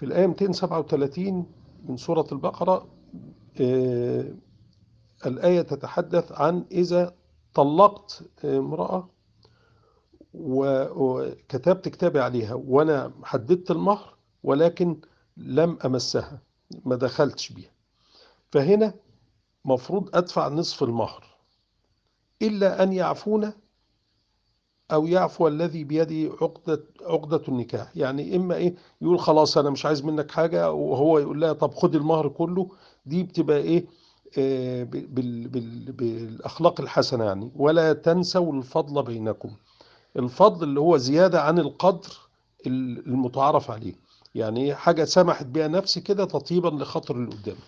في الآية 237 من سورة البقرة آه، الآية تتحدث عن إذا طلقت امرأة و- وكتبت كتابي عليها وأنا حددت المهر ولكن لم أمسها ما دخلتش بيها. فهنا مفروض أدفع نصف المهر إلا أن يعفون أو يعفو الذي بيده عقدة عقدة النكاح. يعني إما إيه يقول خلاص أنا مش عايز منك حاجة وهو يقول لها طب خد المهر كله. دي بتبقى إيه آه، بال بال بالأخلاق الحسنة يعني. ولا تنسوا الفضل بينكم. الفضل اللي هو زيادة عن القدر ال- المتعارف عليه. يعني إيه؟ حاجة سمحت بها نفسي كده تطيبا لخاطر اللي قدامي.